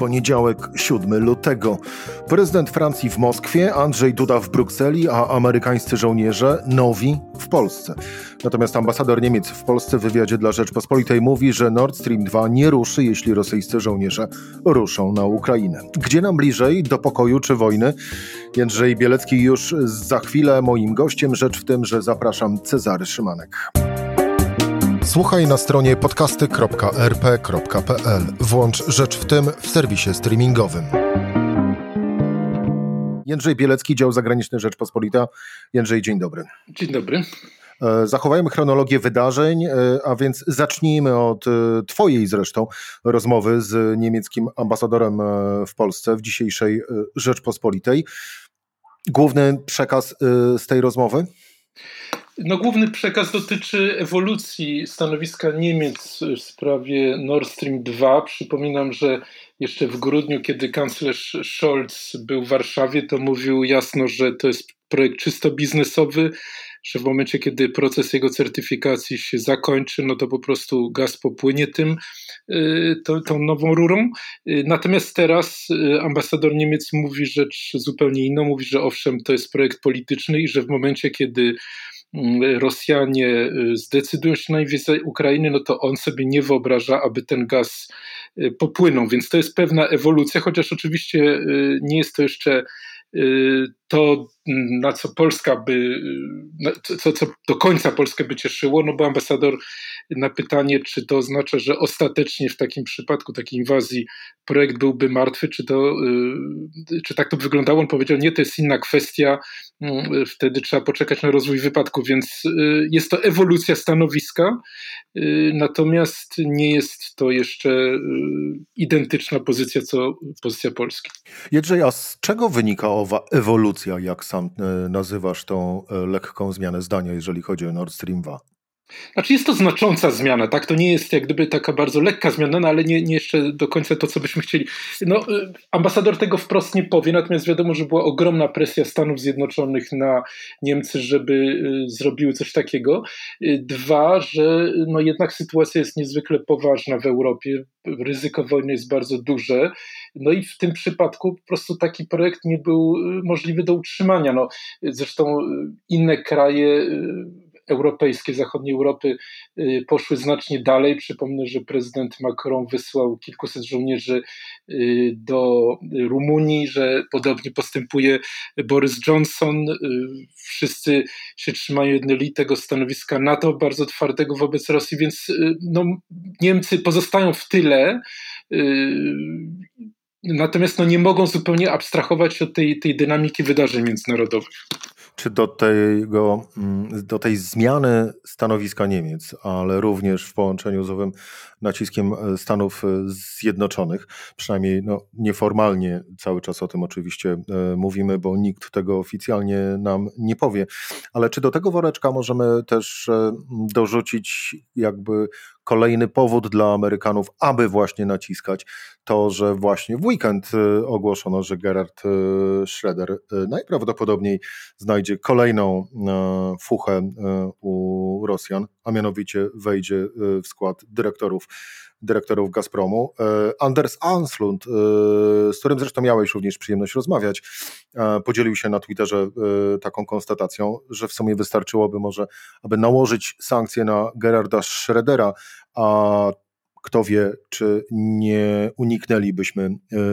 Poniedziałek, 7 lutego. Prezydent Francji w Moskwie, Andrzej Duda w Brukseli, a amerykańscy żołnierze nowi w Polsce. Natomiast ambasador Niemiec w Polsce w wywiadzie dla Rzeczpospolitej mówi, że Nord Stream 2 nie ruszy, jeśli rosyjscy żołnierze ruszą na Ukrainę. Gdzie nam bliżej, do pokoju czy wojny? Jędrzej Bielecki już za chwilę moim gościem. Rzecz w tym, że zapraszam Cezary Szymanek. Słuchaj na stronie podcasty.rp.pl. Włącz Rzecz w tym w serwisie streamingowym. Jędrzej Bielecki, dział zagraniczny Rzeczpospolita. Jędrzej, dzień dobry. Dzień dobry. E, zachowajmy chronologię wydarzeń, e, a więc zacznijmy od e, Twojej zresztą rozmowy z niemieckim ambasadorem w Polsce w dzisiejszej Rzeczpospolitej. Główny przekaz z tej rozmowy? No, główny przekaz dotyczy ewolucji stanowiska Niemiec w sprawie Nord Stream 2. Przypominam, że jeszcze w grudniu, kiedy kanclerz Scholz był w Warszawie, to mówił jasno, że to jest projekt czysto biznesowy, że w momencie, kiedy proces jego certyfikacji się zakończy, no to po prostu gaz popłynie tym, y, to, tą nową rurą. Y, natomiast teraz y, ambasador Niemiec mówi rzecz zupełnie inną, mówi, że owszem, to jest projekt polityczny i że w momencie, kiedy Rosjanie zdecydują się na inwazję Ukrainy, no to on sobie nie wyobraża, aby ten gaz popłynął. Więc to jest pewna ewolucja, chociaż oczywiście nie jest to jeszcze to, na co Polska by, co, co do końca Polskę by cieszyło, no bo ambasador na pytanie, czy to oznacza, że ostatecznie w takim przypadku takiej inwazji projekt byłby martwy, czy, to, y, czy tak to wyglądało, on powiedział, nie, to jest inna kwestia, y, wtedy trzeba poczekać na rozwój wypadku, więc y, jest to ewolucja stanowiska, natomiast nie jest to jeszcze identyczna pozycja, co pozycja Polski. Jędrzej, a z czego wynika owa ewolucja, jak sam nazywasz tą lekką zmianę zdania, jeżeli chodzi o Nord Stream 2? Znaczy jest to znacząca zmiana, tak? To nie jest jak gdyby taka bardzo lekka zmiana, no ale nie, nie jeszcze do końca to, co byśmy chcieli. No, y, ambasador tego wprost nie powie, natomiast wiadomo, że była ogromna presja Stanów Zjednoczonych na Niemcy, żeby y, zrobiły coś takiego. Y, dwa, że no jednak sytuacja jest niezwykle poważna w Europie, ryzyko wojny jest bardzo duże, no i w tym przypadku po prostu taki projekt nie był możliwy do utrzymania. No, zresztą inne kraje europejskie, zachodniej Europy y, poszły znacznie dalej. Przypomnę, że prezydent Macron wysłał kilkuset żołnierzy y, do Rumunii, że podobnie postępuje Boris Johnson. Y, wszyscy się trzymają jednolitego stanowiska NATO, bardzo twardego wobec Rosji, więc no, Niemcy pozostają w tyle. Natomiast no, nie mogą zupełnie abstrahować od tej, tej dynamiki wydarzeń międzynarodowych czy do, tego, mm, do tej zmiany stanowiska Niemiec, ale również w połączeniu z owym naciskiem e, Stanów e, Zjednoczonych, przynajmniej no, nieformalnie cały czas o tym oczywiście e, mówimy, bo nikt tego oficjalnie nam nie powie, ale czy do tego woreczka możemy też dorzucić jakby kolejny powód dla Amerykanów, aby właśnie naciskać to, że właśnie w weekend ogłoszono, że Gerhard Schroeder najprawdopodobniej znajdzie kolejną fuchę u Rosjan, a mianowicie wejdzie w skład dyrektorów dyrektorów Gazpromu. E, Anders Anslund, e, z którym zresztą miałeś również przyjemność rozmawiać, e, podzielił się na Twitterze taką konstatacją, że w sumie wystarczyłoby może, aby nałożyć sankcje na Gerarda Schrödera, a kto wie, czy nie uniknęlibyśmy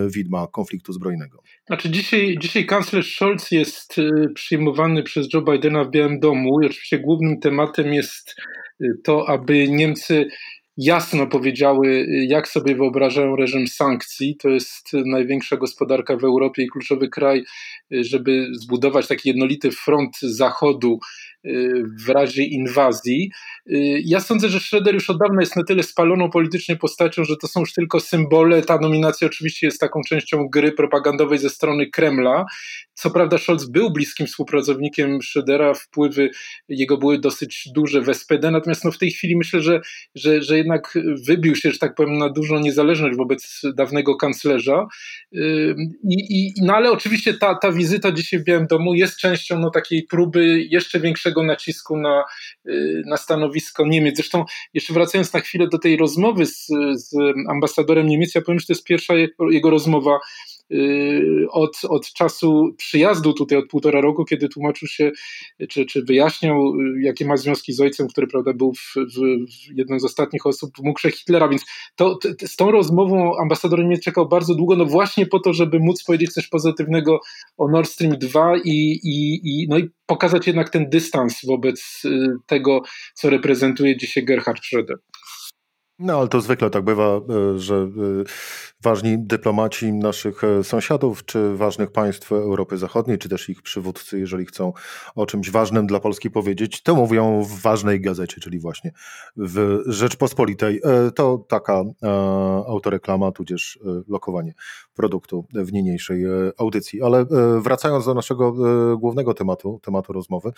widma konfliktu zbrojnego. Znaczy dzisiaj, dzisiaj kanclerz Scholz jest przyjmowany przez Joe Bidena w Białym Domu i oczywiście głównym tematem jest to, aby Niemcy jasno powiedziały, jak sobie wyobrażają reżim sankcji. To jest największa gospodarka w Europie i kluczowy kraj, żeby zbudować taki jednolity front Zachodu w razie inwazji. Ja sądzę, że Schroeder już od dawna jest na tyle spaloną politycznie postacią, że to są już tylko symbole. Ta nominacja oczywiście jest taką częścią gry propagandowej ze strony Kremla. Co prawda Scholz był bliskim współpracownikiem Schroedera, wpływy jego były dosyć duże w SPD, natomiast no w tej chwili myślę, że, że, że jednak wybił się, że tak powiem, na dużą niezależność wobec dawnego kanclerza. I, i, no ale oczywiście ta, ta wizyta dzisiaj w Białym Domu jest częścią no, takiej próby jeszcze większego nacisku na, na stanowisko Niemiec. Zresztą jeszcze wracając na chwilę do tej rozmowy z, z ambasadorem Niemiec, ja powiem, że to jest pierwsza jego, rozmowa Y, od, od czasu przyjazdu tutaj, od półtora roku, kiedy tłumaczył się, czy, czy wyjaśniał, y, jakie ma związki z ojcem, który prawda, był w, w, w jedną z ostatnich osób w mukrze Hitlera, więc to, z tą rozmową ambasador Niemiec czekał bardzo długo, no właśnie po to, żeby móc powiedzieć coś pozytywnego o Nord Stream 2 i, i, i, no i pokazać jednak ten dystans wobec y, tego, co reprezentuje dzisiaj Gerhard Schröder. No, ale to zwykle tak bywa, e, że e, ważni dyplomaci naszych e, sąsiadów, czy ważnych państw Europy Zachodniej, czy też ich przywódcy, jeżeli chcą o czymś ważnym dla Polski powiedzieć, to mówią w ważnej gazecie, czyli właśnie w Rzeczpospolitej. To taka autoreklama, tudzież lokowanie produktu w niniejszej audycji. Ale wracając do naszego głównego tematu, tematu rozmowy,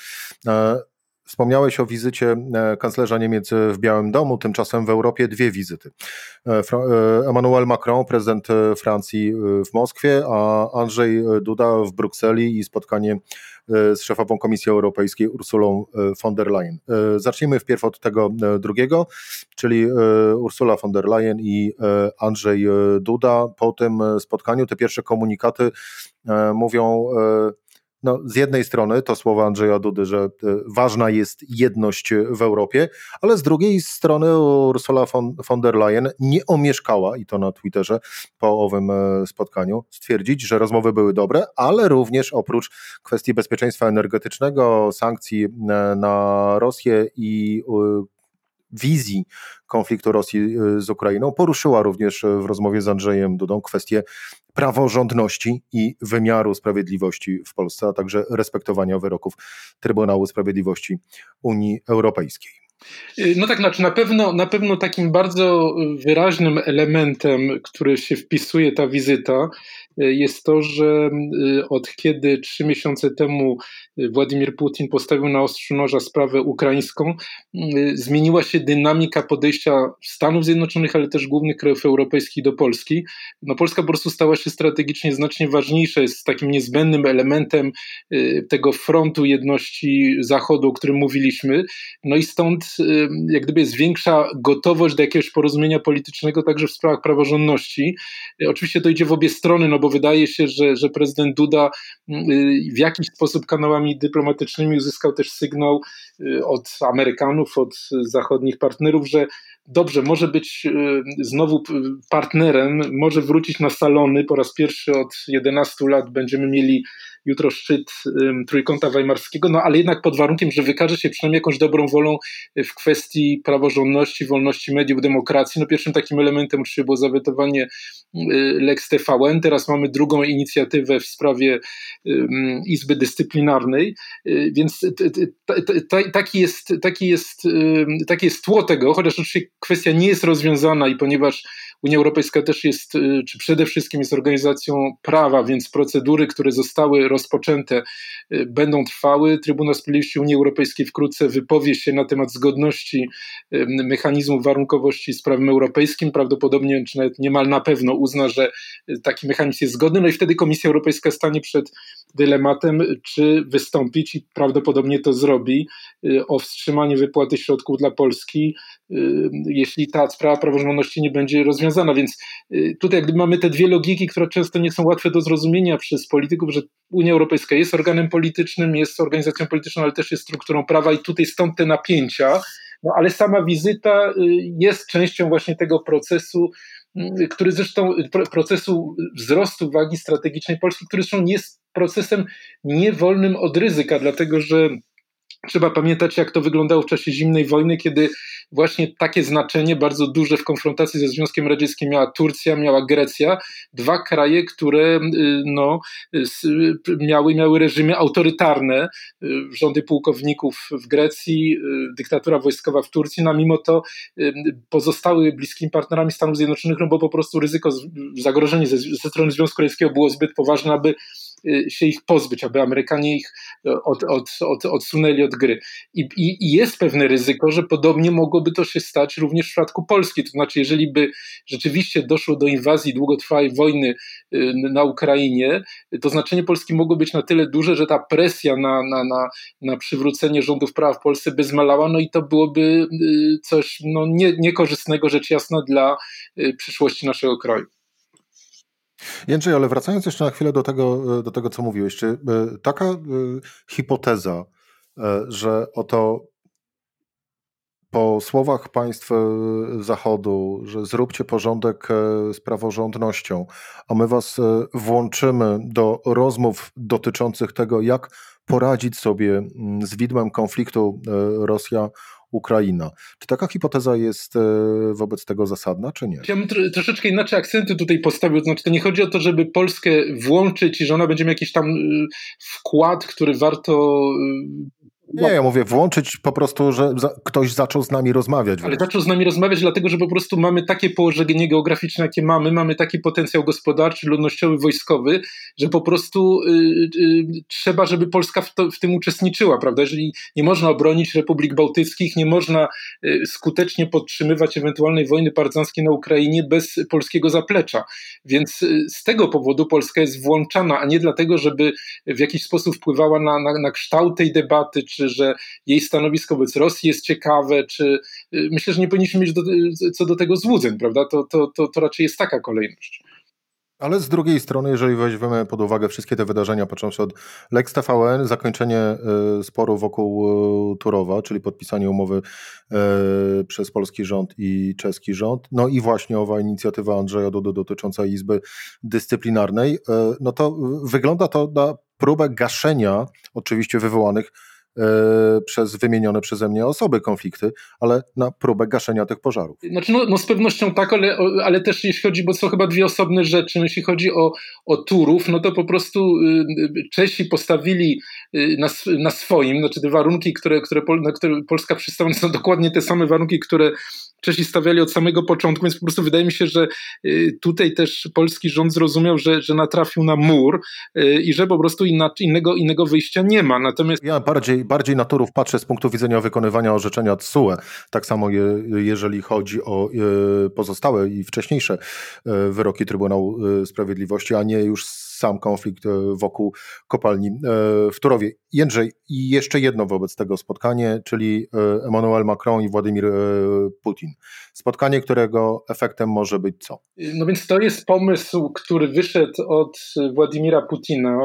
Wspomniałeś o wizycie e, kanclerza Niemiec w Białym Domu, tymczasem w Europie dwie wizyty. E, e, Emmanuel Macron, prezydent Francji w Moskwie, a Andrzej Duda w Brukseli i spotkanie z szefową Komisji Europejskiej Ursulą von der Leyen. Zacznijmy wpierw od tego drugiego, czyli Ursula von der Leyen i Andrzej Duda. Po tym spotkaniu te pierwsze komunikaty mówią no, z jednej strony to słowa Andrzeja Dudy, że e, ważna jest jedność w Europie, ale z drugiej strony Ursula von, von der Leyen nie omieszkała, i to na Twitterze po owym e, spotkaniu, stwierdzić, że rozmowy były dobre, ale również oprócz kwestii bezpieczeństwa energetycznego, sankcji e, na Rosję i wizji konfliktu Rosji z Ukrainą, poruszyła również w rozmowie z Andrzejem Dudą kwestię praworządności i wymiaru sprawiedliwości w Polsce, a także respektowania wyroków Trybunału Sprawiedliwości Unii Europejskiej. No tak, znaczy na pewno, na pewno takim bardzo wyraźnym elementem, który się wpisuje ta wizyta, jest to, że y, od kiedy trzy miesiące temu y, Władimir Putin postawił na ostrzu noża sprawę ukraińską, y, zmieniła się dynamika podejścia Stanów Zjednoczonych, ale też głównych krajów europejskich do Polski. No Polska po prostu stała się strategicznie znacznie ważniejsza, jest takim niezbędnym elementem tego frontu jedności Zachodu, o którym mówiliśmy. No i stąd jak gdyby jest większa gotowość do jakiegoś porozumienia politycznego także w sprawach praworządności. Oczywiście to idzie w obie strony, no bo wydaje się, że, że prezydent Duda mm, y, w jakiś sposób kanałami dyplomatycznymi uzyskał też sygnał y, od Amerykanów, od zachodnich partnerów, że dobrze, może być y, znowu partnerem, może wrócić na salony. Po raz pierwszy od 11 lat będziemy mieli jutro szczyt Trójkąta Weimarskiego, no ale jednak pod warunkiem, że wykaże się przynajmniej jakąś dobrą wolą w kwestii praworządności, wolności mediów, demokracji. No pierwszym takim elementem oczywiście było zawetowanie Lex TVN, teraz mamy drugą inicjatywę w sprawie Izby Dyscyplinarnej, y, więc taki jest, taki jest, taki jest tło tego, chociaż oczywiście kwestia nie jest rozwiązana i ponieważ Unia Europejska też jest, y, czy przede wszystkim jest organizacją prawa, więc procedury, które zostały rozpoczęte, y, będą trwały. Trybunał Sprawiedliwości Unii Europejskiej wkrótce wypowie się na temat zgodności y, mechanizmu warunkowości z prawem europejskim. Prawdopodobnie, czy nawet niemal na pewno uzna, że taki mechanizm jest zgodny, no i wtedy Komisja Europejska stanie przed dylematem, czy wystąpić i prawdopodobnie to zrobi o wstrzymanie wypłaty środków dla Polski, jeśli ta sprawa praworządności nie będzie rozwiązana. Związana, więc y, tutaj jakby mamy te dwie logiki, które często nie są łatwe do zrozumienia przez polityków, że Unia Europejska jest organem politycznym, jest organizacją polityczną, ale też jest strukturą prawa i tutaj stąd te napięcia, no ale sama wizyta y, jest częścią właśnie tego procesu, y, który zresztą, procesu wzrostu wagi strategicznej Polski, który zresztą jest procesem niewolnym od ryzyka, dlatego że Trzeba pamiętać, jak to wyglądało w czasie zimnej wojny, kiedy właśnie takie znaczenie bardzo duże w konfrontacji ze Związkiem Radzieckim miała Turcja, miała Grecja, dwa kraje, które y, no, miały, miały reżimy autorytarne, y, rządy pułkowników w Grecji, y, dyktatura wojskowa w Turcji, no mimo to pozostały bliskimi partnerami Stanów Zjednoczonych, no bo po prostu ryzyko, zagrożenie ze, ze strony Związku Radzieckiego było zbyt poważne, aby się ich pozbyć, aby Amerykanie ich od, od, od, odsunęli od gry. I, i, I jest pewne ryzyko, że podobnie mogłoby to się stać również w przypadku Polski. To znaczy, jeżeli by rzeczywiście doszło do inwazji długotrwałej wojny na Ukrainie, to znaczenie Polski mogło być na tyle duże, że ta presja na, na, na, na przywrócenie rządów prawa w Polsce by zmalała, no i to byłoby coś no, nie, niekorzystnego, rzecz jasna, dla przyszłości naszego kraju. Jędrzej, ale wracając jeszcze na chwilę do tego, do tego co mówiłeś, czy e, taka e, hipoteza, e, że oto po słowach państw Zachodu, że zróbcie porządek z praworządnością, a my was włączymy do rozmów dotyczących tego, jak poradzić sobie mm, z widmem konfliktu Rosja Ukraina. Czy taka hipoteza jest e, wobec tego zasadna, czy nie? Ja bym troszeczkę inaczej akcenty tutaj postawił. Znaczy, to nie chodzi o to, żeby Polskę włączyć i że ona będzie miał jakiś tam y, wkład, który warto y, nie, ja mówię włączyć po prostu, że za, ktoś zaczął z nami rozmawiać. Ale zaczął z nami rozmawiać, dlatego że po prostu mamy takie położenie geograficzne, jakie mamy, mamy taki potencjał gospodarczy, ludnościowy, wojskowy, że po prostu y, y, trzeba, żeby Polska w, to, w, tym uczestniczyła, prawda? Jeżeli nie można obronić Republik Bałtyckich, nie można y, skutecznie podtrzymywać ewentualnej wojny partyzanckiej na Ukrainie bez polskiego zaplecza. Więc y, z tego powodu Polska jest włączana, a nie dlatego, żeby w jakiś sposób wpływała na, na, na kształt tej debaty, czy czy że jej stanowisko wobec Rosji jest ciekawe, czy y, myślę, że nie powinniśmy mieć do, co do tego złudzeń, prawda? To, to, to, to raczej jest taka kolejność. Ale z drugiej strony, jeżeli weźmiemy pod uwagę wszystkie te wydarzenia, począwszy od Lex TVN, zakończenie y, sporu wokół y, Turowa, czyli podpisanie umowy przez polski rząd i czeski rząd, no i właśnie owa inicjatywa Andrzeja Dudy dotycząca Izby Dyscyplinarnej, no to wygląda to na próbę gaszenia, oczywiście wywołanych przez wymienione przeze mnie osoby konflikty, ale na próbę gaszenia tych pożarów. Znaczy, no, no z pewnością tak, ale, ale też jeśli chodzi, bo są chyba dwie osobne rzeczy, no, jeśli chodzi o, o Turów, no to po prostu y, Czesi postawili y, na, na swoim, znaczy te warunki, które, które, na które Polska przystała, są dokładnie te same warunki, które Czesi stawiali od samego początku, więc po prostu wydaje mi się, że y, tutaj też polski rząd zrozumiał, że, że natrafił na mur i że po prostu inna, innego, innego wyjścia nie ma. Natomiast ja bardziej, bardziej na Turów patrzę z punktu widzenia wykonywania orzeczenia TSUE. Tak samo je, jeżeli chodzi o y, pozostałe i wcześniejsze wyroki Trybunału Sprawiedliwości, a nie już sam konflikt e, wokół kopalni e, w Turowie. Jędrzej, i jeszcze jedno wobec tego spotkanie, czyli e, Emmanuel Macron i Władimir Putin. Spotkanie, którego efektem może być co? No więc to jest pomysł, który wyszedł od Władimira Putina.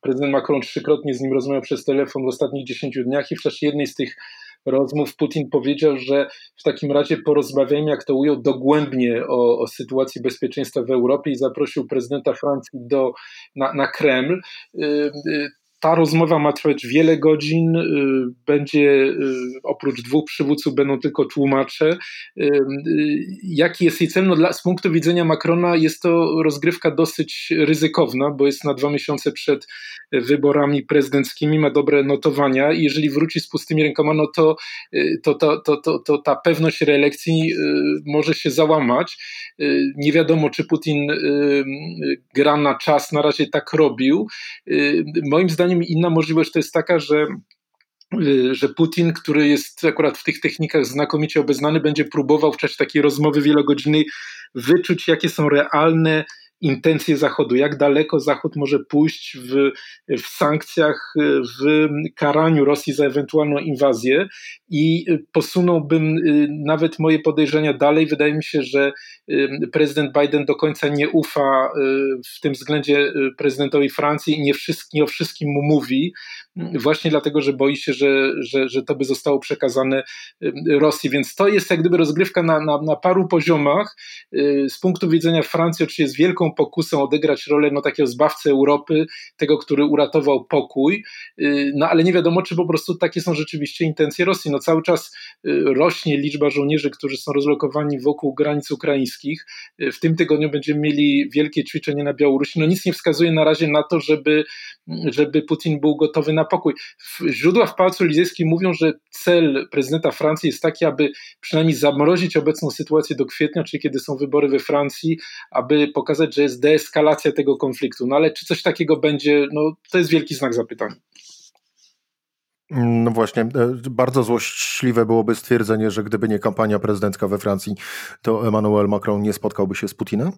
Prezydent Macron trzykrotnie z nim rozmawiał przez telefon w ostatnich 10 dniach i w czasie jednej z tych rozmów Putin powiedział, że w takim razie porozmawiajmy, jak to ujął, dogłębnie o, o sytuacji bezpieczeństwa w Europie i zaprosił prezydenta Francji do, na, na Kreml. Ta rozmowa ma trwać wiele godzin, y, będzie y, oprócz dwóch przywódców będą tylko tłumacze. Y, jaki jest jej cel? No dla, z punktu widzenia Macrona jest to rozgrywka dosyć ryzykowna, bo jest na dwa miesiące przed wyborami prezydenckimi, ma dobre notowania i jeżeli wróci z pustymi rękoma, no to, to, to, to, to, to ta pewność reelekcji może się załamać. Nie wiadomo, czy Putin gra na czas, na razie tak robił. Moim zdaniem zdaniem inna możliwość to jest taka, że y, że Putin, który jest akurat w tych technikach znakomicie obeznany, będzie próbował w czasie takiej rozmowy wielogodzinnej wyczuć, jakie są realne intencje Zachodu, jak daleko Zachód może pójść w, w sankcjach, w karaniu Rosji za ewentualną inwazję? I posunąłbym y, nawet moje podejrzenia dalej. Wydaje mi się, że y, prezydent Biden do końca nie ufa y, w tym względzie prezydentowi Francji. I nie, wszystkim, nie o wszystkim mu mówi, właśnie dlatego, że boi się, że, że, że to by zostało przekazane Rosji. Więc to jest jak gdyby rozgrywka na, na, na paru poziomach. Z punktu widzenia Francji oczywiście jest wielką pokusą odegrać rolę no, takiego zbawcy Europy, tego, który uratował pokój, no ale nie wiadomo, czy po prostu takie są rzeczywiście intencje Rosji. No cały czas rośnie liczba żołnierzy, którzy są rozlokowani wokół granic ukraińskich. W tym tygodniu będziemy mieli wielkie ćwiczenie na Białorusi. No nic nie wskazuje na razie na to, żeby, żeby Putin był gotowy na pokój. Źródła w Pałacu Elizejskim mówią, że cel prezydenta Francji jest taki, aby przynajmniej zamrozić obecną sytuację do kwietnia, czyli kiedy są wybory we Francji, aby pokazać, że jest deeskalacja tego konfliktu. No ale czy coś takiego będzie, no to jest wielki znak zapytania. No właśnie, e, bardzo złośliwe byłoby stwierdzenie, że gdyby nie kampania prezydencka we Francji, to Emmanuel Macron nie spotkałby się z Putinem?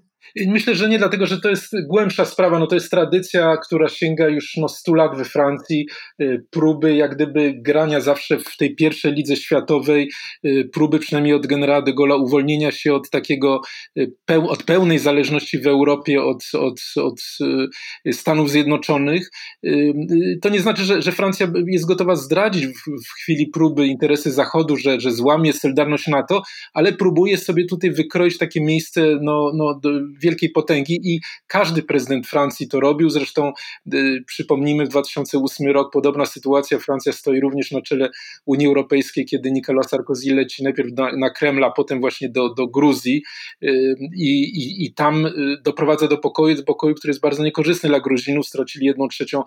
Myślę, że nie, dlatego że to jest głębsza sprawa. No to jest tradycja, która sięga już no, 100 lat we Francji. E, próby jak gdyby grania zawsze w tej pierwszej lidze światowej, e, próby przynajmniej od generała de Gaulle'a uwolnienia się od takiego, od pełnej zależności w Europie od, od, od Stanów Zjednoczonych. To nie znaczy, że, że Francja jest gotowa zdradzić w, w, chwili próby interesy Zachodu, że, że złamie Solidarność NATO, ale próbuje sobie tutaj wykroić takie miejsce no, no, wielkiej potęgi i każdy prezydent Francji to robił. Zresztą y, przypomnijmy, w 2008 rok podobna sytuacja. Francja stoi również na czele Unii Europejskiej, kiedy Nicolas Sarkozy leci najpierw na, na Kreml, a potem właśnie do, do Gruzji y, i, i, i tam y, doprowadza do pokoju, do pokoju, który jest bardzo niekorzystny dla Gruzinów. Stracili jedną trzecią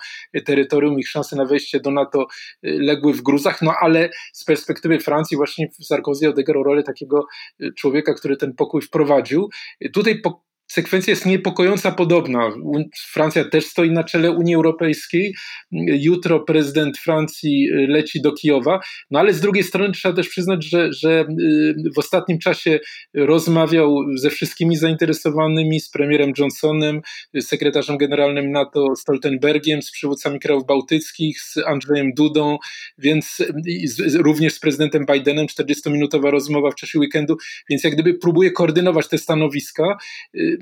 terytorium, ich szanse na wejście do NATO legły w gruzach, no ale z perspektywy Francji właśnie Sarkozy odegrał rolę takiego człowieka, który ten pokój wprowadził. Tutaj sekwencja jest niepokojąca podobna. Francja też stoi na czele Unii Europejskiej. Jutro prezydent Francji y, leci do Kijowa, no ale z drugiej strony trzeba też przyznać, że, że y, w ostatnim czasie rozmawiał ze wszystkimi zainteresowanymi, z premierem Johnsonem, sekretarzem generalnym NATO Stoltenbergiem, z przywódcami krajów bałtyckich, z Andrzejem Dudą, więc z, również z prezydentem Bidenem, 40-minutowa rozmowa w czasie weekendu, więc jak gdyby próbuje koordynować te stanowiska y,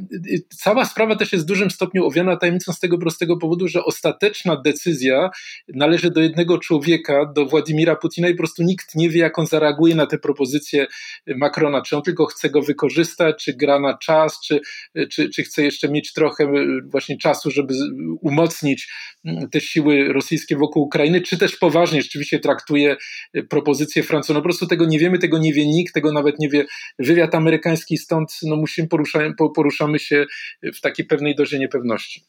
cała sprawa też jest w dużym stopniu owiana tajemnicą z tego prostego powodu, że ostateczna decyzja należy do jednego człowieka, do Władimira Putina i po prostu nikt nie wie, jak on zareaguje na te propozycje Macrona. Czy on tylko chce go wykorzystać, czy gra na czas, czy, czy, czy chce jeszcze mieć trochę właśnie czasu, żeby umocnić te siły rosyjskie wokół Ukrainy, czy też poważnie rzeczywiście traktuje propozycje Francji. No po prostu tego nie wiemy, tego nie wie nikt, tego nawet nie wie wywiad amerykański, stąd no musimy poruszać, poruszamy poruszamy się w takiej pewnej dozie niepewności.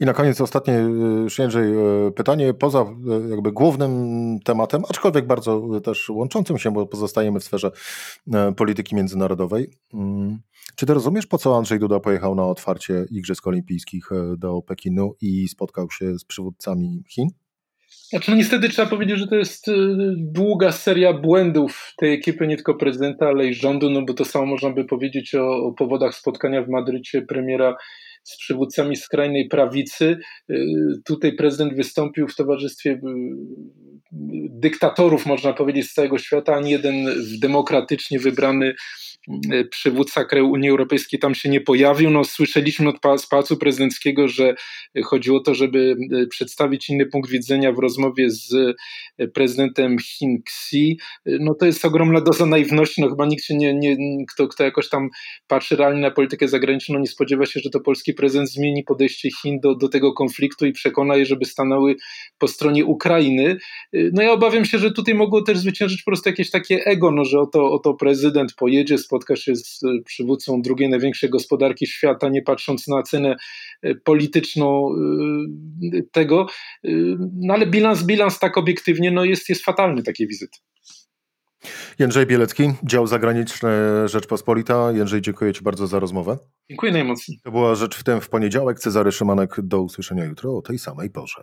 I na koniec ostatnie, Jędrzej, e, pytanie poza e, jakby głównym tematem, aczkolwiek bardzo też łączącym się, bo pozostajemy w sferze polityki międzynarodowej. Mm, czy ty rozumiesz, po co Andrzej Duda pojechał na otwarcie Igrzysk Olimpijskich do Pekinu i spotkał się z przywódcami Chin? Znaczy, no niestety trzeba powiedzieć, że to jest y, długa seria błędów tej ekipy, nie tylko prezydenta, ale i rządu, no bo to samo można by powiedzieć o, o powodach spotkania w Madrycie premiera z przywódcami skrajnej prawicy. Y, tutaj prezydent wystąpił w towarzystwie y, dyktatorów, można powiedzieć, z całego świata, ani jeden demokratycznie wybrany przywódca kraju Unii Europejskiej tam się nie pojawił. No, słyszeliśmy od z Pałacu Prezydenckiego, że chodziło o to, żeby e, przedstawić inny punkt widzenia w rozmowie z e, prezydentem Chin Xi. No to jest ogromna doza naiwności. No chyba nikt się nie, nie kto, kto jakoś tam patrzy realnie na politykę zagraniczną, nie spodziewa się, że to polski prezydent zmieni podejście Chin do, do tego konfliktu i przekona je, żeby stanęły po stronie Ukrainy. No ja obawiam się, że tutaj mogło też zwyciężyć po prostu jakieś takie ego, no, że oto, oto prezydent pojedzie, spotka się z e, przywódcą drugiej największej gospodarki świata, nie patrząc na cenę e, polityczną e, tego, no ale bilans, bilans tak obiektywnie no jest, jest fatalny takiej wizyty. Jędrzej Bielecki, dział zagraniczny Rzeczpospolita. Jędrzej, dziękuję Ci bardzo za rozmowę. Dziękuję najmocniej. To była Rzecz w tym w poniedziałek. Cezary Szymanek, do usłyszenia jutro o tej samej porze.